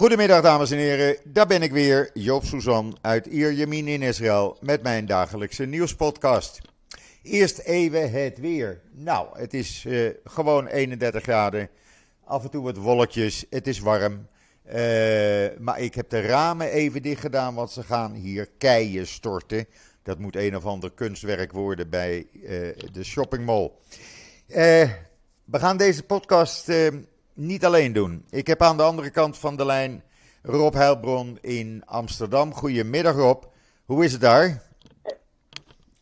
Goedemiddag dames en heren, daar ben ik weer, Joop Suzan uit Ierjemien in Israël met mijn dagelijkse nieuwspodcast. Eerst even het weer. Nou, het is uh, gewoon 31 graden, af en toe wat wolkjes, het is warm. Uh, maar ik heb de ramen even dicht gedaan, want ze gaan hier keien storten. Dat moet een of ander kunstwerk worden bij uh, de shoppingmall. we gaan deze podcast niet alleen doen. Ik heb aan de andere kant van de lijn Rob Heilbron in Amsterdam. Goedemiddag Rob. Hoe is het daar?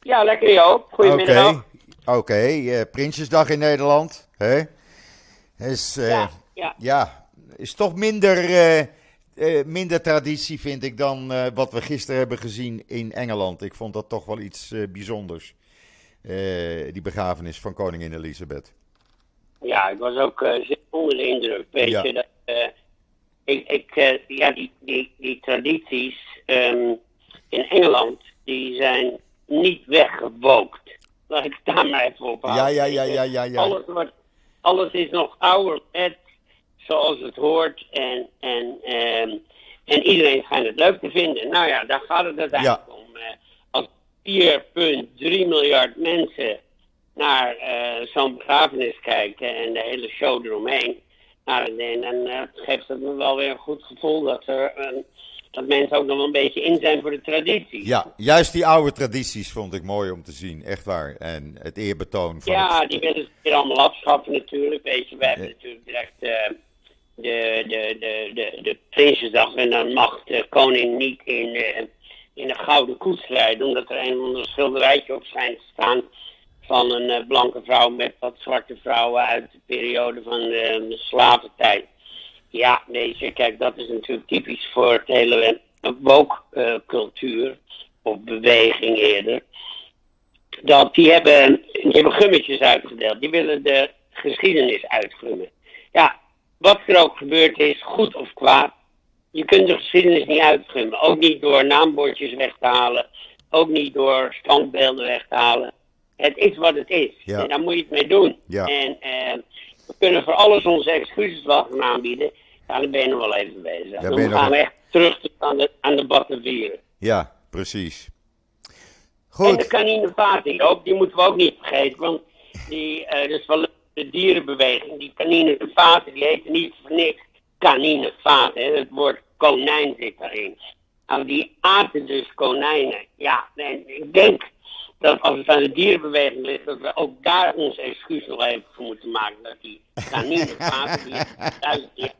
Ja, lekker Joop. Goedemiddag. Oké, okay. okay. uh, Prinsjesdag in Nederland. Hè? Is, uh, ja, ja. ja, is toch minder, uh, minder traditie vind ik dan wat we gisteren hebben gezien in Engeland. Ik vond dat toch wel iets bijzonders. die begrafenis van koningin Elisabeth. Ja, ik was ook zeer onder de indruk. Weet ja. je, dat, ik, ik, ja, die, die, die tradities um, in Engeland, die zijn niet weggewookt. Laat ik daar maar even op houden. Ja, ja, ja, ja, ja. ja. Alles, wordt, alles is nog ouderwet, zoals het hoort. En, en, um, en iedereen schijnt het leuk te vinden. Nou ja, daar gaat het uiteindelijk ja. om. Als 4,3 miljard mensen naar uh, zo'n begrafenis kijken en de hele show eromheen. Nou, dan, dan uh, geeft het me wel weer een goed gevoel dat er dat mensen ook nog wel een beetje in zijn voor de tradities. Ja, juist die oude tradities vond ik mooi om te zien, echt waar. En het eerbetoon van Ja, die willen ze weer allemaal afschaffen natuurlijk. Weet je, we hebben natuurlijk direct uh, de, de, de, de, de Prinsjesdag en dan mag de koning niet in, uh, in een gouden koets rijden, omdat er een of ander schilderijtje op zijn te staan van een uh, blanke vrouw met wat zwarte vrouwen uit de periode van de, de slaventijd. Ja, nee, kijk, dat is natuurlijk typisch voor het hele woke-cultuur, uh, of beweging eerder. Dat die hebben, die hebben gummetjes uitgedeeld, die willen de geschiedenis uitgummen. Ja, wat er ook gebeurd is, goed of kwaad, je kunt de geschiedenis niet uitgummen. Ook niet door naambordjes weg te halen, ook niet door standbeelden weg te halen. Het is wat het is. Ja. En daar moet je het mee doen. Ja. En uh, we kunnen voor alles onze excuses wel gaan aanbieden. Dan ben je nog wel even bezig. dan gaan nog... we echt terug aan de, aan de batterijen. Ja, precies. Goed. En de kaninevating ook, die moeten we ook niet vergeten. Want die, uh, dat is wel de dierenbeweging. Die kaninevaten, die heten niet voor niks kaninevaten. Het woord konijn zit daarin. Nou, die aten dus konijnen. Ja, en ik denk dat als het aan de dierenbeweging ligt, dat we ook daar onze excuus nog even voor moeten maken. Dat die kaninevaten die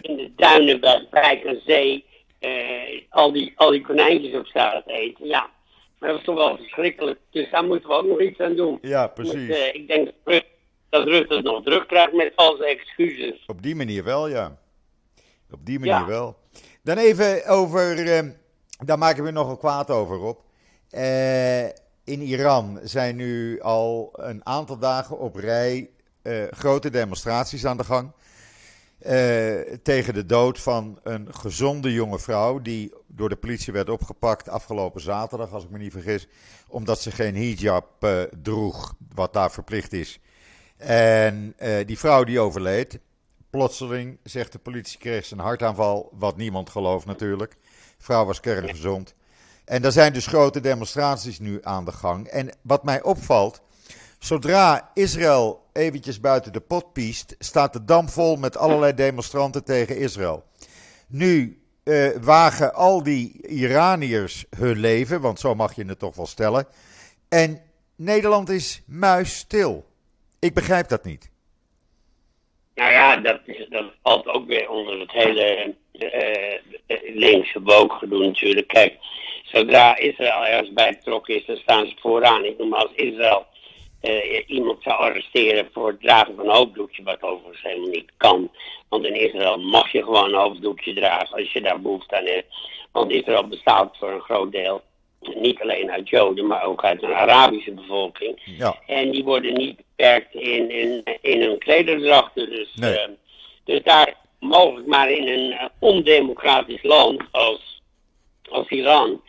in de duinen bij Rijk en Zee eh, al, die, al die konijntjes op straat eten. Ja, maar dat is toch wel verschrikkelijk. Dus daar moeten we ook nog iets aan doen. Ja, precies. Uh, ik denk dat Rutte, het nog druk krijgt met al zijn excuses. Op die manier wel, ja. Op die manier ja. wel. Dan even over, uh, daar maken we nog een kwaad over op. Uh, in Iran zijn nu al een aantal dagen op rij uh, grote demonstraties aan de gang. Uh, tegen de dood van een gezonde jonge vrouw. die door de politie werd opgepakt afgelopen zaterdag, als ik me niet vergis. omdat ze geen hijab droeg, wat daar verplicht is. En die vrouw die overleed. Plotseling, zegt de politie, kreeg ze een hartaanval. Wat niemand gelooft natuurlijk. De vrouw was kerngezond. En er zijn dus grote demonstraties nu aan de gang. En wat mij opvalt, zodra Israël eventjes buiten de pot piest, staat de dam vol met allerlei demonstranten tegen Israël. Nu uh, wagen al die Iraniërs hun leven, want zo mag je het toch wel stellen. En Nederland is muisstil. Ik begrijp dat niet. Nou ja, dat, dat valt ook weer onder het hele uh, linkse booggedoe natuurlijk. Kijk, zodra Israël ergens bij betrokken is, dan staan ze vooraan. Ik noem maar als Israël uh, iemand zou arresteren voor het dragen van een hoofddoekje, wat overigens helemaal niet kan. Want in Israël mag je gewoon een hoofddoekje dragen als je daar behoefte aan hebt. Want Israël bestaat voor een groot deel niet alleen uit Joden, maar ook uit een Arabische bevolking. Ja. En die worden niet beperkt in, in, in hun klederdrachten. Dus, nee. uh, dus daar mogelijk maar in een ondemocratisch land als, als Iran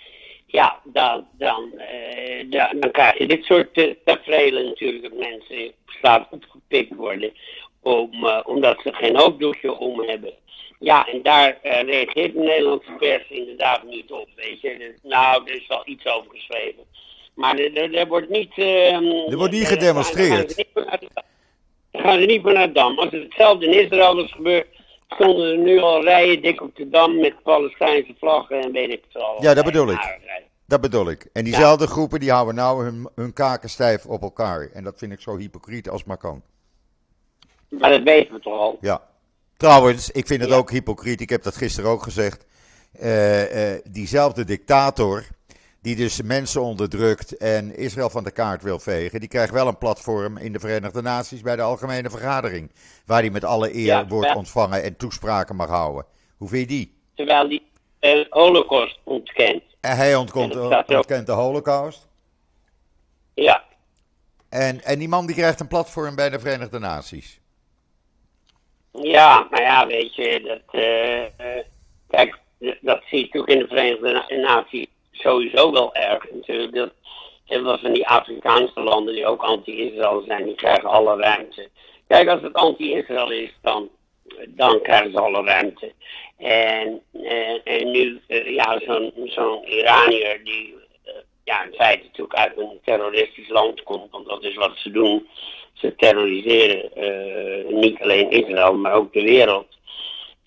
ja, dan, dan, uh, dan, dan, krijg je dit soort uh, tafereelen natuurlijk. Dat mensen op straat opgepikt worden. Om, uh, omdat ze geen hoofddoekje om hebben. Ja, en daar reageert de Nederlandse pers inderdaad niet op, weet je. Dus, nou, er is wel iets over geschreven. Maar er, er wordt niet... Er wordt niet gedemonstreerd. Daar gaan ze niet vanuit Dam. Als het hetzelfde in Israël was gebeurd, stonden er nu al rijen dik op de Dam met Palestijnse vlaggen en weet ik het al. Ja, dat bedoel ik. Dat bedoel ik. En diezelfde groepen die houden nou hun, hun kaken stijf op elkaar. En dat vind ik zo hypocriet als maar kan. Maar dat weten we toch al. Ja. Trouwens, ik vind het ook hypocriet. Ik heb dat gisteren ook gezegd. Uh, uh, diezelfde dictator, die dus mensen onderdrukt en Israël van de kaart wil vegen, die krijgt wel een platform in de Verenigde Naties bij de Algemene Vergadering. Waar hij met alle eer wordt ontvangen en toespraken mag houden. Hoe vind je die? Terwijl die de Holocaust ontkent. En hij ontkent, ontkent de Holocaust? Ja. En, en die man die krijgt een platform bij de Verenigde Naties. Ja, maar ja, weet je, dat, uh, kijk, dat zie je natuurlijk in de Verenigde Naties sowieso wel erg natuurlijk. Dat, veel van die Afrikaanse landen die ook anti-Israël zijn, die krijgen alle ruimte. Kijk, als het anti-Israël is, dan, dan krijgen ze alle ruimte. En, uh, en nu, uh, ja, zo'n zo'n Iranier die ja, in feite natuurlijk uit een terroristisch land komt, want dat is wat ze doen. Ze terroriseren uh, niet alleen Israël, maar ook de wereld.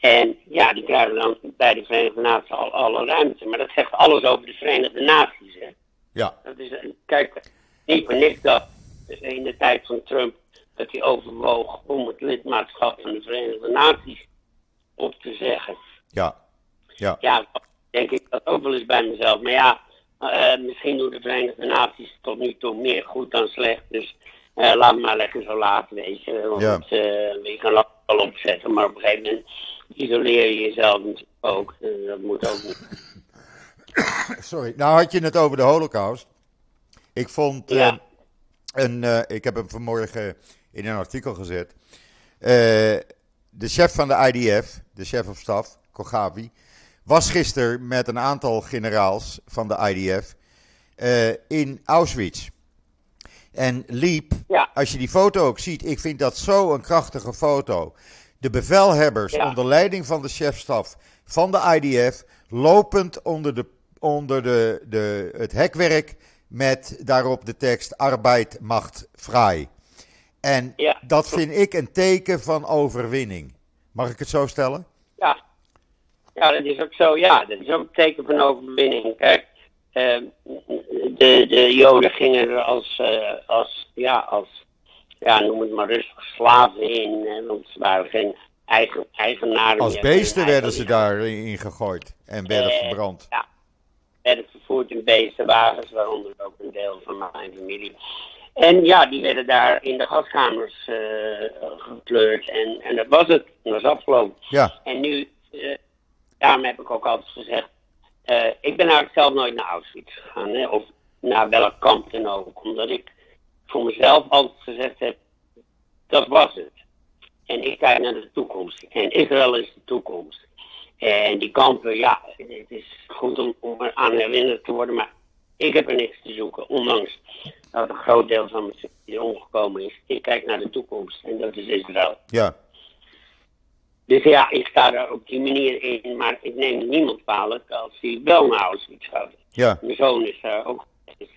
En ja, die krijgen dan bij de Verenigde Naties al alle ruimte. Maar dat zegt alles over de Verenigde Naties. Hè? Ja. Dat is, kijk, niet voor niks dat in de tijd van Trump dat hij overwoog om het lidmaatschap van de Verenigde Naties op te zeggen. Ja. Ja. Ja, denk ik dat ook wel eens bij mezelf. Maar ja, uh, misschien doen de Verenigde Naties tot nu toe meer goed dan slecht. Dus uh, laat maar lekker zo laten, weet je. Want ja. uh, je kan het wel opzetten, maar op een gegeven moment isoleer je jezelf ook. dat moet ook niet. Sorry, nou had je het over de Holocaust. Ik vond ja. een, ik heb hem vanmorgen in een artikel gezet. de chef van de IDF, de chef of staf, Kogavi, was gisteren met een aantal generaals van de IDF in Auschwitz. En liep, ja. als je die foto ook ziet, ik vind dat zo een krachtige foto. De bevelhebbers ja. onder leiding van de chefstaf van de IDF, lopend onder, de, onder de, de, het hekwerk met daarop de tekst Arbeid macht vrij. En ja. dat vind ik een teken van overwinning. Mag ik het zo stellen? Ja, ja, dat is ook zo. Ja, dat is ook een teken van overwinning. Kijk, uh, de, de Joden gingen er als, uh, als, ja, als, ja, noem het maar rustig, slaven in. Uh, want ze waren geen eigen, eigenaren. Als beesten werden ze daarin gegooid en werden verbrand. Ja, werden vervoerd in beestenwagens, waaronder ook een deel van mijn familie. En ja, die werden daar in de gaskamers gekleurd. En, en dat was het. Dat was afgelopen. Ja. En nu daarom heb ik ook altijd gezegd, uh, ik ben eigenlijk zelf nooit naar Auschwitz gegaan, hè, of naar welk kamp dan ook, omdat ik voor mezelf altijd gezegd heb, dat was het. En ik kijk naar de toekomst. En Israël is de toekomst. En die kampen, ja, het is goed om, om er aan herinnerd te worden, maar ik heb er niks te zoeken, ondanks dat een groot deel van mijn omgekomen is. Ik kijk naar de toekomst en dat is Israël. Ja, dus ja, ik sta er op die manier in, maar ik neem niemand kwalijk als hij wel naar Auschwitz gaat. Ja. Mijn zoon is daar ook.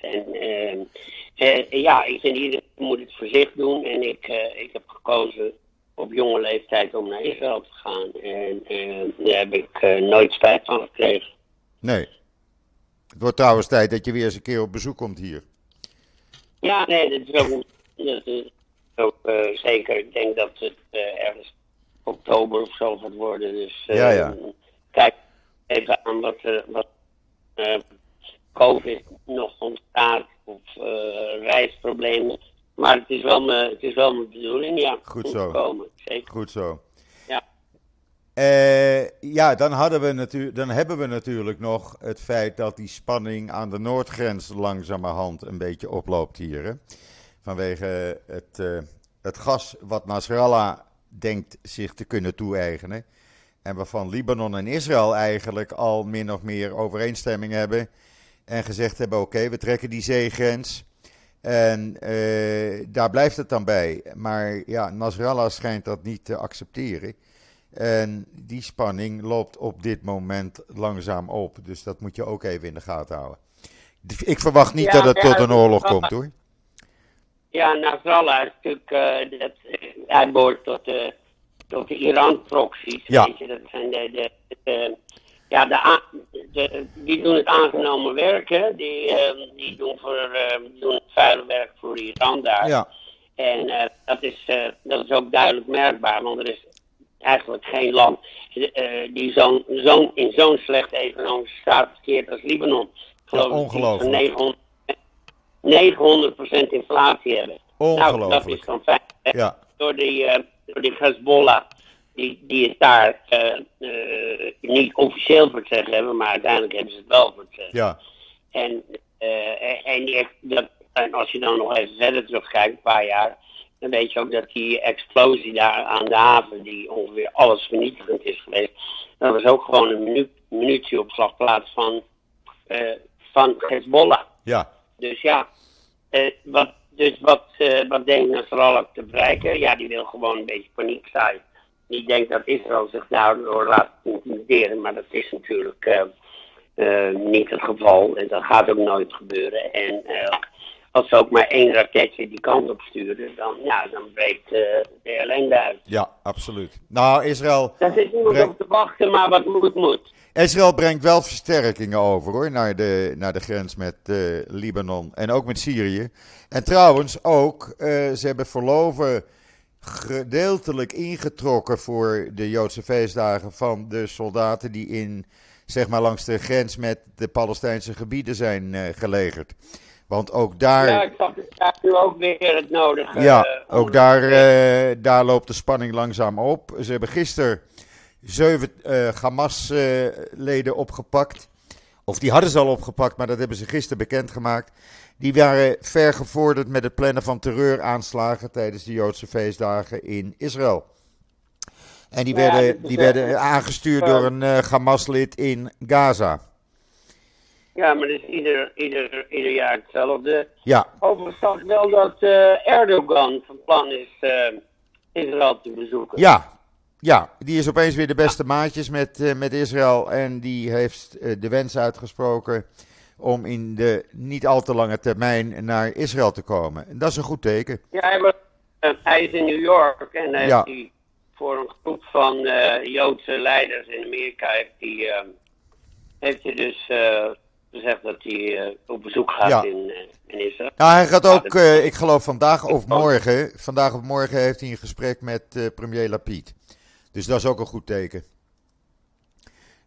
En uh, uh, ja, ik vind iedereen moet het voor zich doen. En ik, ik heb gekozen op jonge leeftijd om naar Israël te gaan. En daar heb ik nooit spijt van gekregen. Nee. Het wordt trouwens tijd dat je weer eens een keer op bezoek komt hier. Ja, nee, dat is ook, dat is ook zeker. Ik denk dat het ergens oktober of zo gaat worden. Dus uh, ja, ja. kijk even aan wat, wat COVID nog ontstaat of reisproblemen. Maar het is wel mijn, het is wel mijn bedoeling, ja. Goed zo. Komen, zeker. Goed zo. Ja. ja, dan, hadden we dan hebben we natuurlijk nog het feit dat die spanning aan de noordgrens langzamerhand een beetje oploopt hier. Hè? Vanwege het, het gas wat Nasrallah denkt zich te kunnen toe-eigenen. En waarvan Libanon en Israël eigenlijk al min of meer overeenstemming hebben. En gezegd hebben: oké, we trekken die zeegrens. En uh, daar blijft het dan bij. Maar ja, Nasrallah schijnt dat niet te accepteren. En die spanning loopt op dit moment langzaam op. Dus dat moet je ook even in de gaten houden. Ik verwacht niet dat het tot een oorlog komt hoor. Ja, Nasrallah is natuurlijk, uh, dat, hij behoort tot de, tot de Iran-proxies. Ja. Dat zijn de, de, de ja, de, de, die doen het aangenomen werk, hè. Die, uh, die, doen voor, uh, doen het vuile werk voor Iran daar. Ja. En uh, dat, is, dat is ook duidelijk merkbaar, want er is eigenlijk geen land die zo'n zo'n in zo'n slechte economische staat verkeert als Libanon. Ja, ongelooflijk. 900, 900% inflatie hebben. Ongelooflijk. Nou, dat is dan fijn. Ja. Door die, door die Hezbollah die, die het daar uh, uh, niet officieel voor het zeggen hebben, maar uiteindelijk hebben ze het wel voor het zeggen. Ja. En, uh, en, die, dat, en als je dan nog even verder terugkijkt, een paar jaar, dan weet je ook dat die explosie daar aan de haven, die ongeveer alles vernietigend is geweest, dat was ook gewoon een minu munitieopslagplaats van, van Hezbollah. Ja. Dus ja, wat, dus wat, wat denkt Nasrallah te bereiken? Ja, die wil gewoon een beetje paniek zaaien niet denk dat Israël zich daardoor laat intimideren, maar dat is natuurlijk uh, uh, niet het geval en dat gaat ook nooit gebeuren. En uh, als ze ook maar één raketje die kant op sturen, dan, ja, dan breekt de ellende uit. Ja, absoluut. Nou, Israël. Daar zit niemand brengt... op te wachten, maar wat moet, moet. Israël brengt wel versterkingen over hoor, naar de, naar de grens met Libanon en ook met Syrië. En trouwens ook, ze hebben verloven gedeeltelijk ingetrokken voor de Joodse feestdagen van de soldaten die in, zeg maar, langs de grens met de Palestijnse gebieden zijn uh, gelegerd. Want ook daar. Ja, ik zag daar nu ook weer het nodige. Ja, uh, ook daar, uh, daar loopt de spanning langzaam op. Ze hebben gisteren zeven Hamas-leden opgepakt. Of die hadden ze al opgepakt, maar dat hebben ze gisteren bekendgemaakt. Die waren ver gevorderd met het plannen van terreuraanslagen tijdens de Joodse feestdagen in Israël. En die werden, ja, die werden aangestuurd door een uh, Hamas-lid in Gaza. Ja, maar het is ieder, ieder, ieder jaar hetzelfde. Ja. Overigens wel dat uh, Erdogan van plan is uh, Israël te bezoeken. Ja, ja, die is opeens weer de beste maatjes met, met Israël. En die heeft de wens uitgesproken om in de niet al te lange termijn naar Israël te komen. En dat is een goed teken. Ja, hij, was, uh, hij is in New York en ja. hij voor een groep van uh, Joodse leiders in Amerika heeft hij, heeft hij dus gezegd dat hij op bezoek gaat ja. in, in Israël. Nou, hij gaat ook, ik geloof vandaag of morgen, vandaag of morgen heeft hij een gesprek met premier Lapid. Dus dat is ook een goed teken.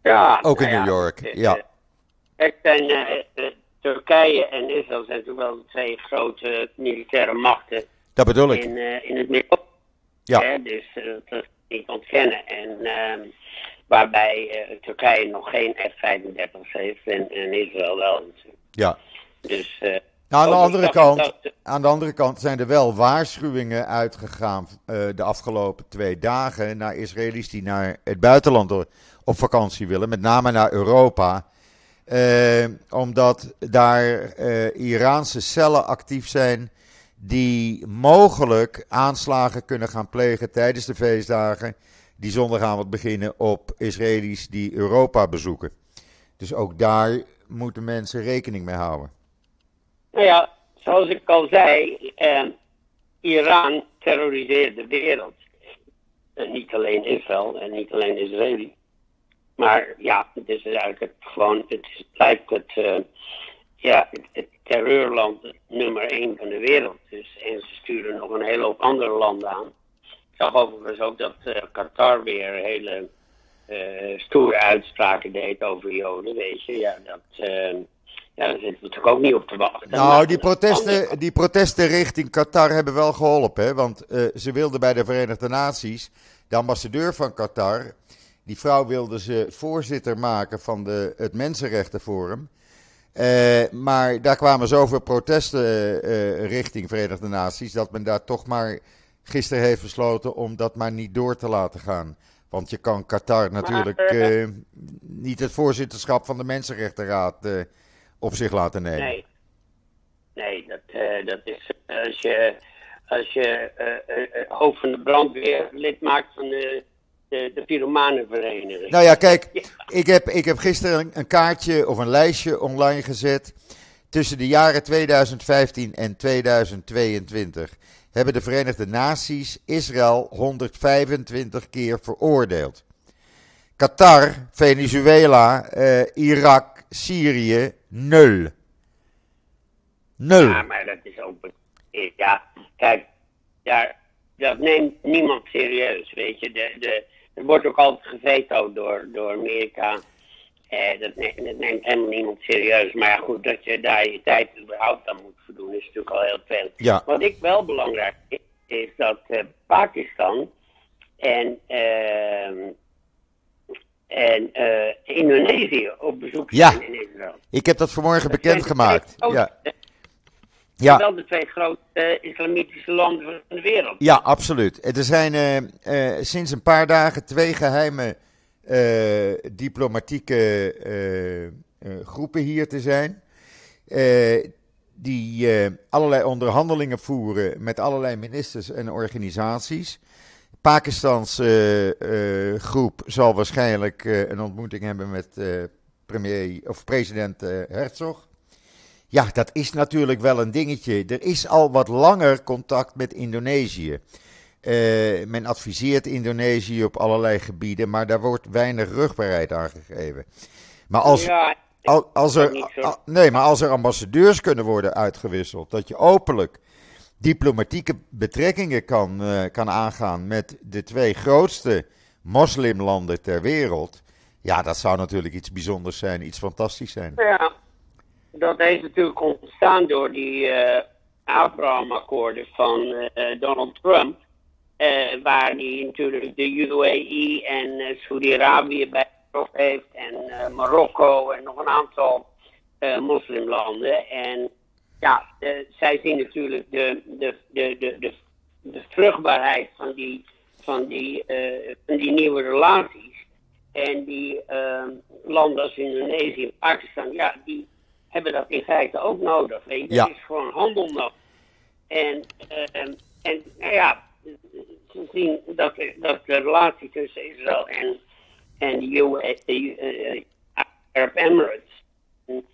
Ja, ook in nou New York, ja. Kijk, zijn, uh, Turkije en Israël zijn natuurlijk wel de twee grote militaire machten. Dat bedoel ik. In, uh, in het midden. Ja. Hè, dus dat is niet ontkennen. En waarbij Turkije nog geen F-35's heeft en, en Israël wel natuurlijk. Ja. Dus... Nou, aan, de andere kant, aan de andere kant zijn er wel waarschuwingen uitgegaan uh, de afgelopen twee dagen naar Israëli's die naar het buitenland op vakantie willen, met name naar Europa. Uh, omdat daar uh, Iraanse cellen actief zijn die mogelijk aanslagen kunnen gaan plegen tijdens de feestdagen die zondagavond beginnen op Israëli's die Europa bezoeken. Dus ook daar moeten mensen rekening mee houden. Nou ja, zoals ik al zei, eh, Iran terroriseert de wereld. En niet alleen Israël en niet alleen Israël. Maar ja, het is eigenlijk het, gewoon, het is, lijkt het, uh, ja, het, het, terreurland nummer één van de wereld. Dus, en ze sturen nog een hele hoop andere landen aan. Ik zag overigens ook dat uh, Qatar weer hele uh, stoere uitspraken deed over Joden, weet je. Ja, dat, ja, daar zitten we natuurlijk ook niet op te wachten. Nou, die protesten, die protesten richting Qatar hebben wel geholpen, hè? want ze wilden bij de Verenigde Naties, de ambassadeur van Qatar, die vrouw wilde ze voorzitter maken van de, het Mensenrechtenforum. Uh, maar daar kwamen zoveel protesten uh, richting Verenigde Naties dat men daar toch maar gisteren heeft besloten om dat maar niet door te laten gaan. Want je kan Qatar natuurlijk uh, niet het voorzitterschap van de Mensenrechtenraad op zich laten nemen. Nee, nee dat, dat is als je, als je hoofd van de brandweer lid maakt van de de, de pyromanenvereniging. Nou ja, kijk, ik heb, ik heb gisteren een kaartje of een lijstje online gezet. Tussen de jaren 2015 en 2022 hebben de Verenigde Naties Israël 125 keer veroordeeld. Qatar, Venezuela, uh, Irak, Syrië, nul. Nul. Ja, maar dat is ook. Ja, kijk, daar, dat neemt niemand serieus, weet je. De, de, er wordt ook altijd gevetoed door, door Amerika. Eh, dat, neemt, dat, neemt helemaal niemand serieus. Maar ja, goed, dat je daar je tijd überhaupt aan moet voldoen, is natuurlijk al heel veel. Ja. Wat ik wel belangrijk vind, is dat uh, Pakistan en, uh, en uh, Indonesië op bezoek ja. zijn in Israël. Ik heb dat vanmorgen bekendgemaakt. Ja. Ja. Wel de twee grote islamitische landen van de wereld. Ja, absoluut. Er zijn uh, sinds een paar dagen twee geheime uh, diplomatieke uh, groepen hier te zijn. die allerlei onderhandelingen voeren met allerlei ministers en organisaties. Pakistans groep zal waarschijnlijk een ontmoeting hebben met premier, of president Herzog. Ja, dat is natuurlijk wel een dingetje. Er is al wat langer contact met Indonesië. Uh, men adviseert Indonesië op allerlei gebieden, maar daar wordt weinig rugbaarheid aan gegeven. Maar als, ja, als er, nee, maar als er ambassadeurs kunnen worden uitgewisseld, dat je openlijk diplomatieke betrekkingen kan, uh, kan aangaan met de twee grootste moslimlanden ter wereld, ja, dat zou natuurlijk iets bijzonders zijn, iets fantastisch zijn. Ja, dat is natuurlijk ontstaan door die uh, Abraham-akkoorden van uh, Donald Trump. Uh, waar hij natuurlijk de UAE en Saudi-Arabië bij heeft. En Marokko en nog een aantal moslimlanden. En ja, zij zien natuurlijk de, de, de, de, de, de vruchtbaarheid van die, van, die, van die nieuwe relaties. En die landen als Indonesië en Pakistan, ja, die hebben dat in feite ook nodig. Weet je? Ja. Het is gewoon handel nodig. En, uh, en nou ja, ze zien dat, dat de relatie tussen Israël en, en de, US, de uh, Arab Emirates en,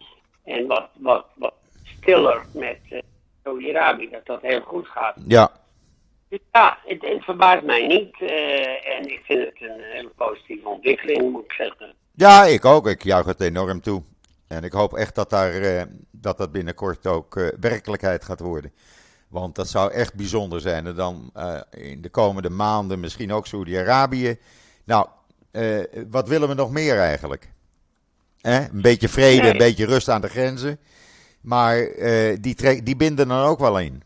en wat, wat, wat stiller met uh, Saudi-Arabië, dat dat heel goed gaat. Ja. Dus ja, het, het verbaast mij niet. en ik vind het een hele positieve ontwikkeling, moet ik zeggen. Ja, ik ook. Ik juich het enorm toe. En ik hoop echt dat daar, uh, dat, dat binnenkort ook uh, werkelijkheid gaat worden. Want dat zou echt bijzonder zijn. En dan uh, in de komende maanden misschien ook Saudi-Arabië. Nou, wat willen we nog meer eigenlijk? Eh? Een beetje vrede, een beetje rust aan de grenzen. Maar die, trek, die binden dan ook wel in.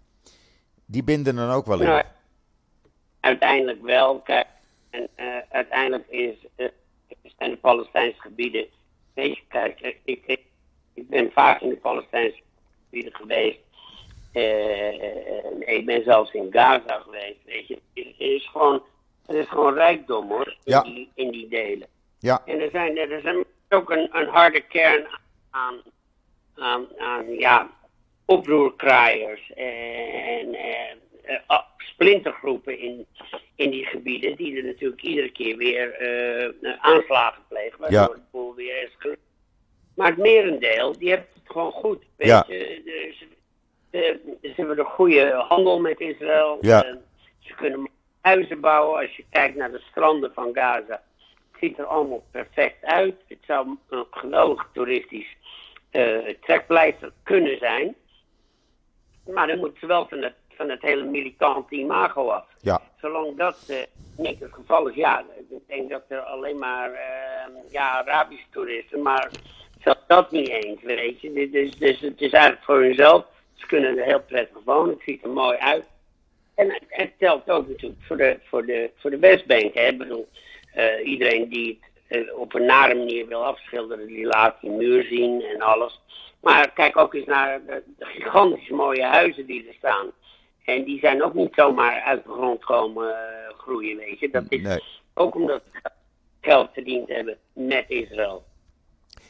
Die binden dan ook wel in. Nou, uiteindelijk wel. Kijk, en uiteindelijk is, zijn de Palestijnse gebieden Weet je, kijk, ik, ik, ik ben vaak in de Palestijnse gebieden geweest. Uh, ik ben zelfs in Gaza geweest, weet je. Het is gewoon, het is gewoon rijkdom hoor, in, ja. die, in die delen. Ja. En er zijn, er zijn ook een, een harde kern aan, aan, aan ja, oproerkraaiers en, en uh, splintergroepen in, in die gebieden, die er natuurlijk iedere keer weer uh, aanslagen plegen, waardoor Ja. het boel weer escaleert. Maar het merendeel, die heeft het gewoon goed. Weet Ja. je, Dus, ze, ze hebben een goede handel met Israël. Ja. Eh, ze kunnen huizen bouwen. Als je kijkt naar de stranden van Gaza, het ziet er allemaal perfect uit. Het zou een geweldig toeristisch eh trekpleister kunnen zijn. Maar dan moeten ze wel van het, van het hele militante imago af. Ja. Zolang dat eh, niet het geval is, ja, ik denk dat er alleen maar eh, ja, Arabische toeristen, maar zelfs dat niet eens, weet je. Dus, dus, het is eigenlijk voor hunzelf. Ze kunnen er heel prettig wonen, het ziet er mooi uit. En het, telt ook natuurlijk voor de, voor de, voor de Westbank. Hè. Ik bedoel, eh, iedereen die het eh, op een nare manier wil afschilderen, die laat die muur zien en alles. Maar kijk ook eens naar de, de gigantisch mooie huizen die er staan. En die zijn ook niet zomaar uit de grond komen eh, groeien, weet je. Dat is Nee. ook omdat ze geld verdiend hebben met Israël.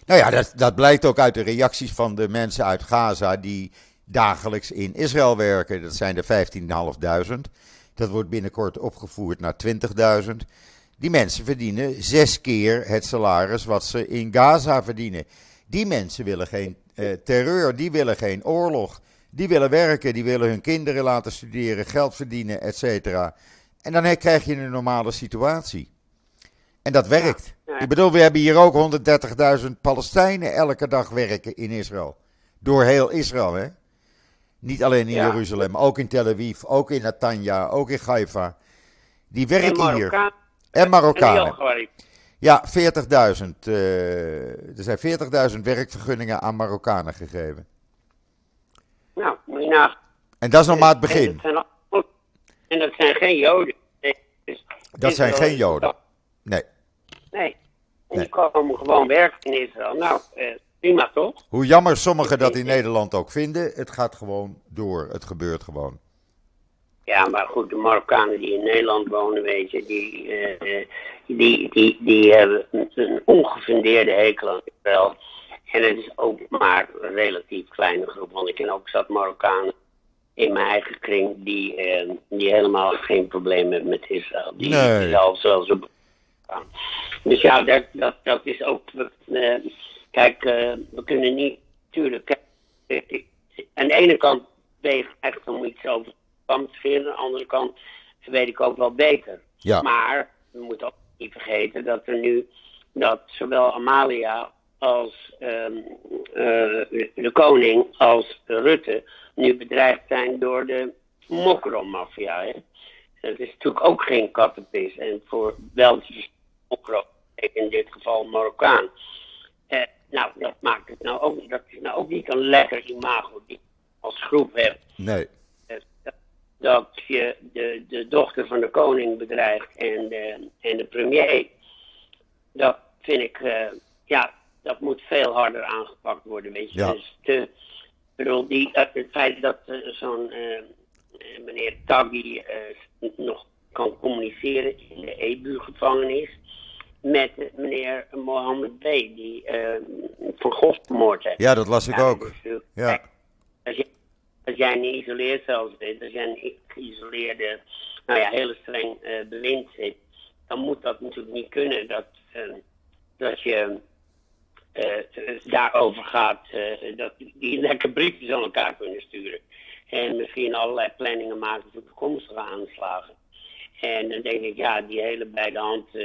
Nou ja, dat, dat blijkt ook uit de reacties van de mensen uit Gaza die dagelijks in Israël werken. Dat zijn er 15.500. Dat wordt binnenkort opgevoerd naar 20.000. Die mensen verdienen zes keer het salaris wat ze in Gaza verdienen. Die mensen willen geen eh, terreur, die willen geen oorlog. Die willen werken, die willen hun kinderen laten studeren, geld verdienen, et cetera. En dan krijg je een normale situatie. En dat werkt. Ik bedoel, we hebben hier ook 130.000 Palestijnen elke dag werken in Israël. Door heel Israël, hè? Niet alleen in Jeruzalem, ook in Tel Aviv, ook in Netanya, ook in Haifa. Die werken hier. En Marokkanen. Ja, 40.000. Uh, er zijn 40.000 werkvergunningen aan Marokkanen gegeven. Nou, moet je nagaan. En dat is nog maar het begin. En dat zijn, en dat zijn geen Joden. Dus dat zijn geen Joden. Nee. Nee. En die komen gewoon werken in Israël. Nou, eh, prima toch? Hoe jammer sommigen dat in Nederland ook vinden, het gaat gewoon door. Het gebeurt gewoon. Ja, maar goed, de Marokkanen die in Nederland wonen, weet je, die, uh, die, die, die hebben een ongefundeerde hekel aan Israël. En het is ook maar een relatief kleine groep, want ik ken ook zat Marokkanen in mijn eigen kring die, uh, die helemaal geen probleem hebben met Israël. Die, nee. zelfs wel zo dus ja, dat, dat, dat is ook. Uh, kijk, uh, we kunnen niet. Tuurlijk. aan de ene kant ben je echt om iets over te vinden. Aan de andere kant weet ik ook wel beter. Ja. Maar we moeten ook niet vergeten dat er nu. Dat zowel Amalia als um, uh, de koning als Rutte nu bedreigd zijn door de mokromafia. Dat is natuurlijk ook geen kattenpis. En voor wel in dit geval Marokkaan. Eh, nou, dat maakt het nou ook, dat is nou ook niet een lekker imago die als groep hebt. Nee. Eh, dat je de, de dochter van de koning bedreigt en de, en de premier. Dat vind ik, uh, ja, dat moet veel harder aangepakt worden, weet je. Ja. Dus te, bedoel, die, het feit dat uh, zo'n uh, meneer Taghi nog kan communiceren in de EBU-gevangenis met meneer Mohammed B. die van God vermoord heeft. Ja, dat las ik ook. ja. Als, jij, als jij een zelfs bent, als jij een geïsoleerde, nou ja, hele streng uh, bewind zit, dan moet dat natuurlijk niet kunnen dat, uh, dat je daarover gaat, dat die lekker briefjes aan elkaar kunnen sturen. En misschien allerlei planningen maken voor toekomstige aanslagen. En dan denk ik, ja, die hele bij de hand uh,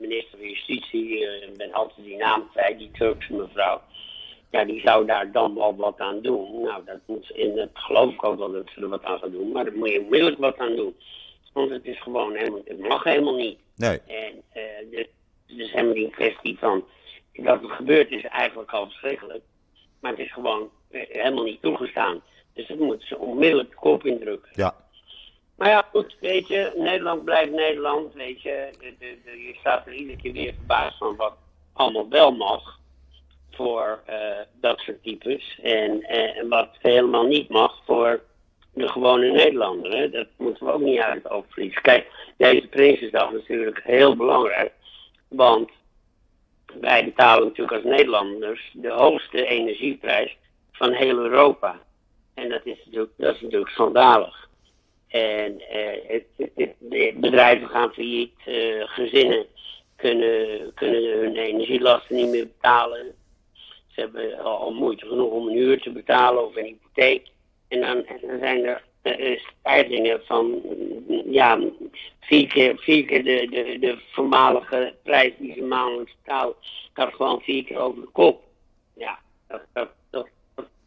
minister van Justitie, uh, ik ben altijd die naam kwijt, die Turkse mevrouw. Ja, die zou daar dan wel wat aan doen. Nou, dat moet, in het geloof ik ook wel dat ze er wat aan gaan doen, maar daar moet je onmiddellijk wat aan doen. Want het is gewoon helemaal, het mag helemaal niet. Nee. En uh, dus, dus helemaal die kwestie van, dat het gebeurt is eigenlijk al verschrikkelijk. Maar het is gewoon helemaal niet toegestaan. Dus dat moeten ze onmiddellijk de kop indrukken. Ja. Maar ja, goed, weet je, Nederland blijft Nederland, weet je. De, de, de, je staat er iedere keer weer verbaasd van wat allemaal wel mag voor uh, dat soort types. En, uh, en wat helemaal niet mag voor de gewone Nederlander. Hè? Dat moeten we ook niet uit het oog verliezen. Kijk, deze Prinsjesdag is natuurlijk heel belangrijk. Want wij betalen natuurlijk als Nederlanders de hoogste energieprijs van heel Europa. En dat is natuurlijk, dat is natuurlijk schandalig. En uh, het, bedrijven gaan failliet, uh, gezinnen kunnen, kunnen hun energielasten niet meer betalen. Ze hebben al moeite genoeg om een huur te betalen of een hypotheek. En dan, en dan zijn er stijgingen van ja, vier keer, vier keer de, de, de voormalige prijs die ze maandelijks betalen, gaat gewoon vier keer over de kop. Ja, dat, dat, dat,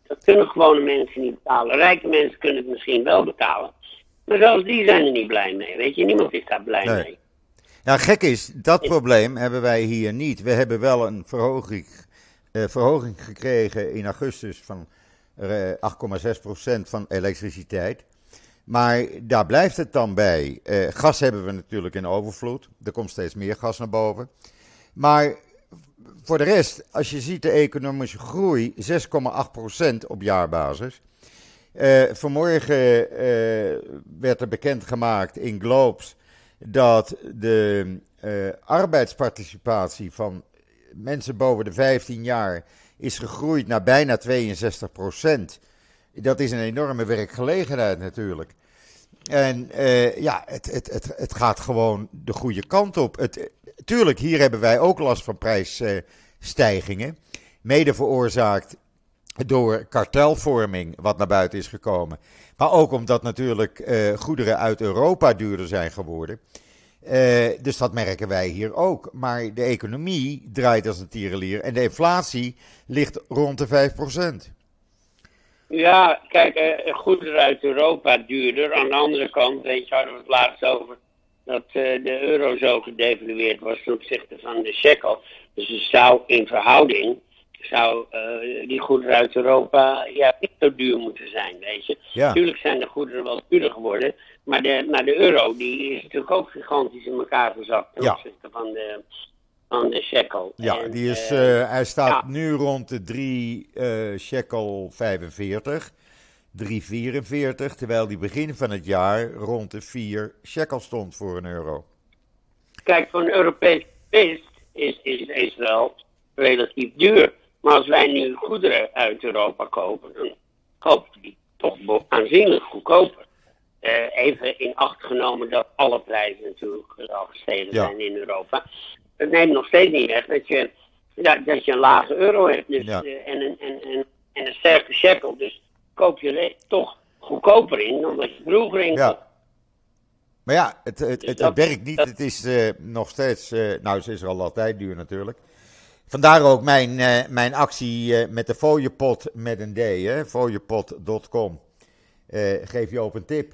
dat kunnen gewone mensen niet betalen. Rijke mensen kunnen het misschien wel betalen. Maar zelfs die zijn er niet blij mee, weet je. Niemand is daar blij mee. Nou, gek is, dat probleem hebben wij hier niet. We hebben wel een verhoging, eh, verhoging gekregen in augustus van eh, 8,6% van elektriciteit. Maar daar blijft het dan bij. Uh, gas hebben we natuurlijk in overvloed. Er komt steeds meer gas naar boven. Maar voor de rest, als je ziet de economische groei, 6,8% op jaarbasis. Uh, vanmorgen uh, werd er bekendgemaakt in Globes dat de uh, arbeidsparticipatie van mensen boven de 15 jaar is gegroeid naar bijna 62 procent. Dat is een enorme werkgelegenheid natuurlijk. En ja, het, het, het, het gaat gewoon de goede kant op. Het, tuurlijk, hier hebben wij ook last van prijsstijgingen. Mede veroorzaakt door kartelvorming, wat naar buiten is gekomen. Maar ook omdat natuurlijk uh, goederen uit Europa duurder zijn geworden. Uh, dus dat merken wij hier ook. Maar de economie draait als een tierenlier en de inflatie ligt rond de 5%. Ja, kijk, uh, goederen uit Europa duurder. Aan de andere kant, weet je, hadden we het laatst over dat de euro zo gedevalueerd was ten opzichte van de shekel. Dus het zou in verhouding zou uh, die goederen uit Europa ja, niet zo duur moeten zijn, weet je. Natuurlijk zijn de goederen wel duurder geworden, maar de, maar de euro die is natuurlijk ook gigantisch in elkaar gezakt ten opzichte van de, van de shekel. Ja, en, die is, uh, hij staat nu rond de 3 uh, shekel 45, 3,44, terwijl die begin van het jaar rond de 4 shekel stond voor een euro. Kijk, voor een Europees feest is, is, is wel relatief duur. Maar als wij nu goederen uit Europa kopen, dan kopen die toch aanzienlijk goedkoper. Uh, even in acht genomen dat alle prijzen natuurlijk al gestegen zijn in Europa. Het neemt nog steeds niet weg dat je, ja, dat je een lage euro hebt dus, ja. uh, en, een, en, en, en, een sterke shekel. Dus koop je toch goedkoper in dan dat je vroeger in ja. Maar ja, het, het, dus het, het werkt niet. het is uh, nog steeds, nou, het is er al altijd duur natuurlijk. Vandaar ook mijn, uh, mijn actie uh, met de fooiepot met een D, fooiepot.com. Uh, geef je op een tip.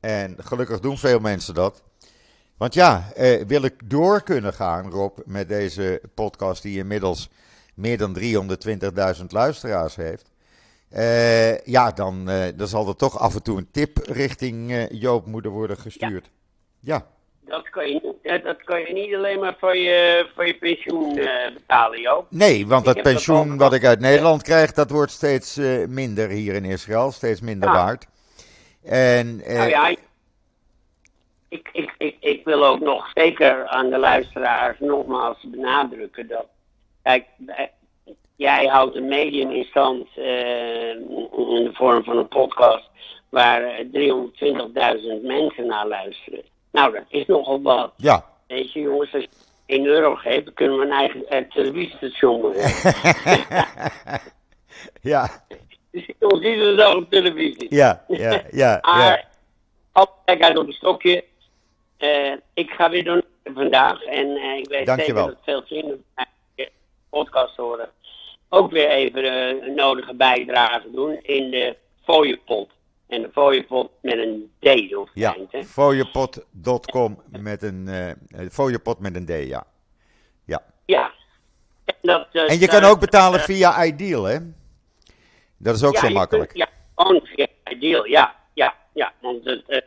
En gelukkig doen veel mensen dat. Want ja, wil ik door kunnen gaan, Rob, met deze podcast die inmiddels meer dan 320.000 luisteraars heeft. ja, dan, dan zal er toch af en toe een tip richting Joop moeten worden gestuurd. ja. ja dat kan je, dat kan je niet alleen maar voor je, voor je pensioen uh, betalen, Joop. Nee, want dat pensioen wat ik uit Nederland krijg, dat wordt steeds uh, minder hier in Israël, steeds minder ja. waard. En, uh, nou ja, ik, ik, ik, ik wil ook nog zeker aan de luisteraars nogmaals benadrukken dat, kijk, jij houdt een medium in stand in de vorm van een podcast waar 320.000 mensen naar luisteren. Nou, dat is nogal wat. Ja. Weet je, jongens, als je 1 euro geeft, kunnen we een eigen eh, televisiestation maken. ja. Dus je ziet het al op televisie. Ja, ja, ja. maar, altijd uit op een stokje. Uh, ik ga weer doen vandaag. En uh, ik weet zeker dat veel vrienden van mij podcast horen. Ook weer even een nodige bijdrage doen in de fooiepot. En de fooiepot met een D of Ja, fooiepot.com met een uh, fooiepot met een D, ja. Ja. Ja. En, dat, uh, en je kan ook betalen via Ideal, hè? Dat is ook ja, zo makkelijk. Kunt, ja, gewoon via Ideal, ja. Ja, ja. Want het, uh,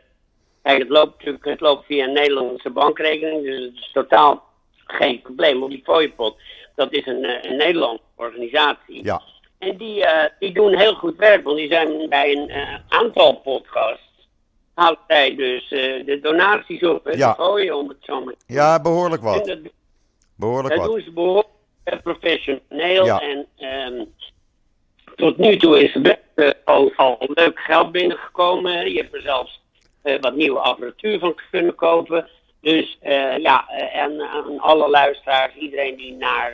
het loopt natuurlijk het loopt via een Nederlandse bankrekening, dus het is totaal geen probleem. Want die fooiepot, dat is een, een Nederlandse organisatie. Ja. En die, uh, die doen heel goed werk, want die zijn bij een uh, aantal podcasts. Houdt zij dus uh, de donaties op en ja. gooien om het zo maar Ja, behoorlijk wat. Dat, behoorlijk dat wat. doen ze behoorlijk professioneel. Ja. En um, tot nu toe is er best al, al leuk geld binnengekomen. Je hebt er zelfs wat nieuwe apparatuur van kunnen kopen. Dus ja, en aan alle luisteraars, iedereen die naar,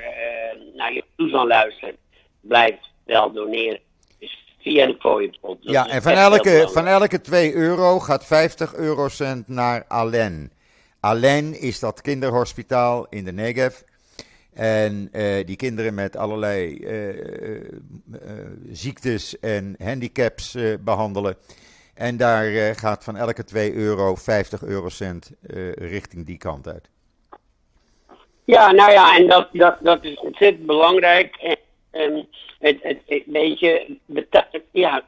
naar je toestand luistert, blijft wel doneren. Dus via de fooiepot. Ja, en van elke, van elke 2 euro gaat 50 eurocent naar Alen. Alen is dat kinderhospitaal in de Negev. En uh, die kinderen met allerlei uh, uh, ziektes en handicaps behandelen. En daar gaat van elke 2 euro 50 eurocent richting die kant uit. Ja, nou ja, en dat, dat, dat is ontzettend belangrijk. En het, het, het, weet je, betaal, ja,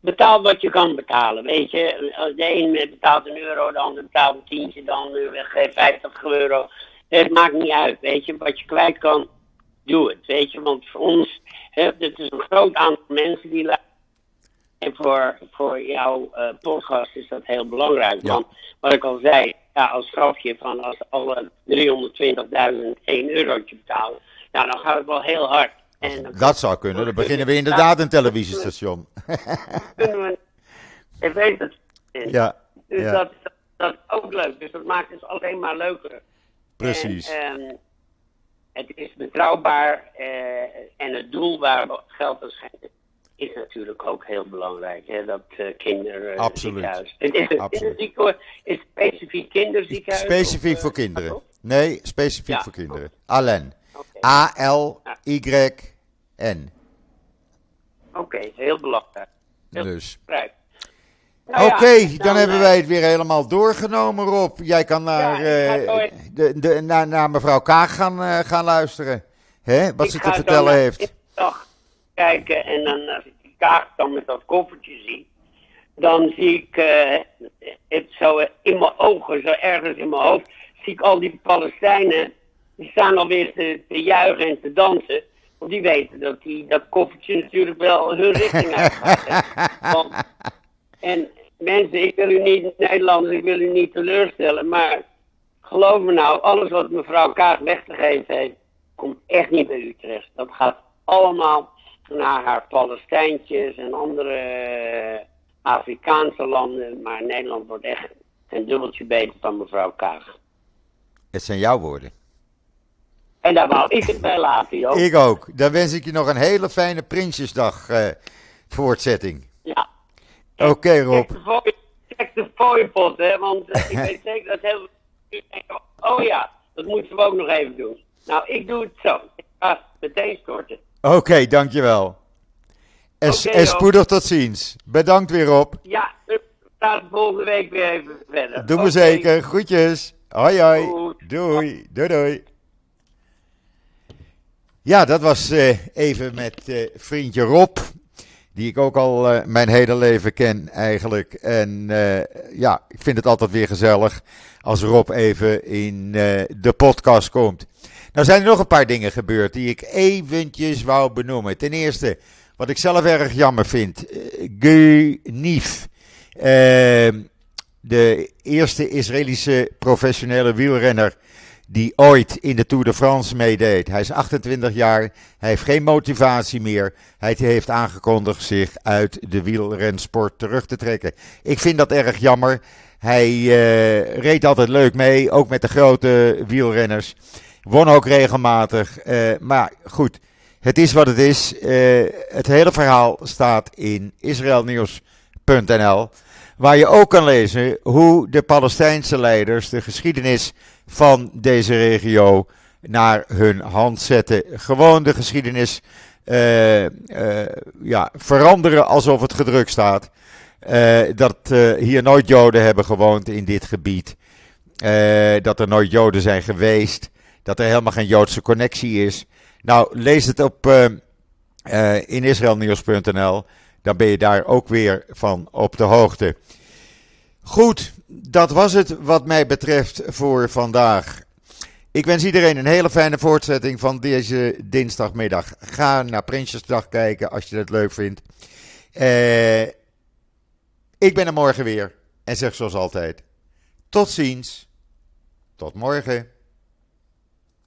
betaal wat je kan betalen. Weet je, als de een betaalt een euro, de ander betaalt een tientje, dan geeft 50 euro. Het maakt niet uit, weet je. Wat je kwijt kan, doe het, weet je. Want voor ons, het is een groot aantal mensen die luisteren. En voor, voor jouw uh, podcast is dat heel belangrijk. Ja. Want wat ik al zei, ja, als grafje van als alle 320.000 1 eurotje betalen, nou, dan gaat het wel heel hard. En dat zou kunnen, dan beginnen we inderdaad een televisiestation. Kunnen we, ik weet het. Ja. Dus dat, dat, is ook leuk. Dus dat maakt het alleen maar leuker. Precies. En, ehm, het is betrouwbaar uh, en het doel waar we geld aan is natuurlijk ook heel belangrijk. Hè, dat uh, kinderziekenhuis. Het is, een, Absoluut. Is, het is specifiek kinderziekenhuis? Specifiek of, voor kinderen. Nee, specifiek ja, voor kinderen. Allen. A-L-Y-N. Oké, okay, heel belangrijk. Heel dus. Nou Oké, okay, dan, dan, hebben wij het weer helemaal doorgenomen, Rob. Jij kan naar, ja, uh, de, de, naar, naar mevrouw Kaag gaan, uh, gaan luisteren. Hè? Wat ze te vertellen heeft. Dag kijken en dan als ik die Kaag dan met dat koffertje zie, dan zie ik uh, het zo in mijn ogen, zo ergens in mijn hoofd, zie ik al die Palestijnen, die staan alweer te, te juichen en te dansen. Want die weten dat die, dat koffertje natuurlijk wel hun richting uitgaat. en mensen, ik wil u niet, Nederlanders, ik wil u niet teleurstellen, maar geloof me nou, alles wat mevrouw Kaag weg te geven heeft, komt echt niet bij u terecht. Dat gaat allemaal naar haar Palestijntjes en andere eh, Afrikaanse landen. Maar Nederland wordt echt een dubbeltje beter van mevrouw Kaag. Het zijn jouw woorden. En daar wou ik het bij laten, joh. Ik ook. Dan wens ik je nog een hele fijne Prinsjesdag uh, voortzetting. Ja. Oké, okay, Rob. Check de fooiepot, hè, want uh, ik weet zeker dat heel Oh ja, dat moeten we ook nog even doen. Nou, ik doe het zo. Ik ga meteen storten. Oké, okay, dankjewel. En, okay, en spoedig tot ziens. Bedankt weer op. Ja, we gaan volgende week weer even verder. Doen we zeker. Groetjes. Hoi hoi. Doei. Doei doei. Ja, dat was uh, even met uh, vriendje Rob. Die ik ook al uh, mijn hele leven ken eigenlijk. En ja, ik vind het altijd weer gezellig als Rob even in de podcast komt. Nou zijn er nog een paar dingen gebeurd die ik eventjes wou benoemen. Ten eerste, wat ik zelf erg jammer vind, Genif. Uh, de eerste Israëlische professionele wielrenner die ooit in de Tour de France meedeed. Hij is 28 jaar, hij heeft geen motivatie meer. Hij heeft aangekondigd zich uit de wielrensport terug te trekken. Ik vind dat erg jammer. Hij uh, reed altijd leuk mee, ook met de grote wielrenners. Won ook regelmatig. Uh, maar goed, het is wat het is. Uh, het hele verhaal staat in israelnieuws.nl. Waar je ook kan lezen hoe de Palestijnse leiders de geschiedenis van deze regio naar hun hand zetten. Gewoon de geschiedenis uh, ja, veranderen alsof het gedrukt staat. dat hier nooit Joden hebben gewoond in dit gebied. dat er nooit Joden zijn geweest dat er helemaal geen Joodse connectie is. Nou, lees het op in israelnieuws.nl. Dan ben je daar ook weer van op de hoogte. Goed, dat was het wat mij betreft voor vandaag. Ik wens iedereen een hele fijne voortzetting van deze dinsdagmiddag. Ga naar Prinsjesdag kijken als je het leuk vindt. Uh, ik ben er morgen weer en zeg zoals altijd: tot ziens. Tot morgen.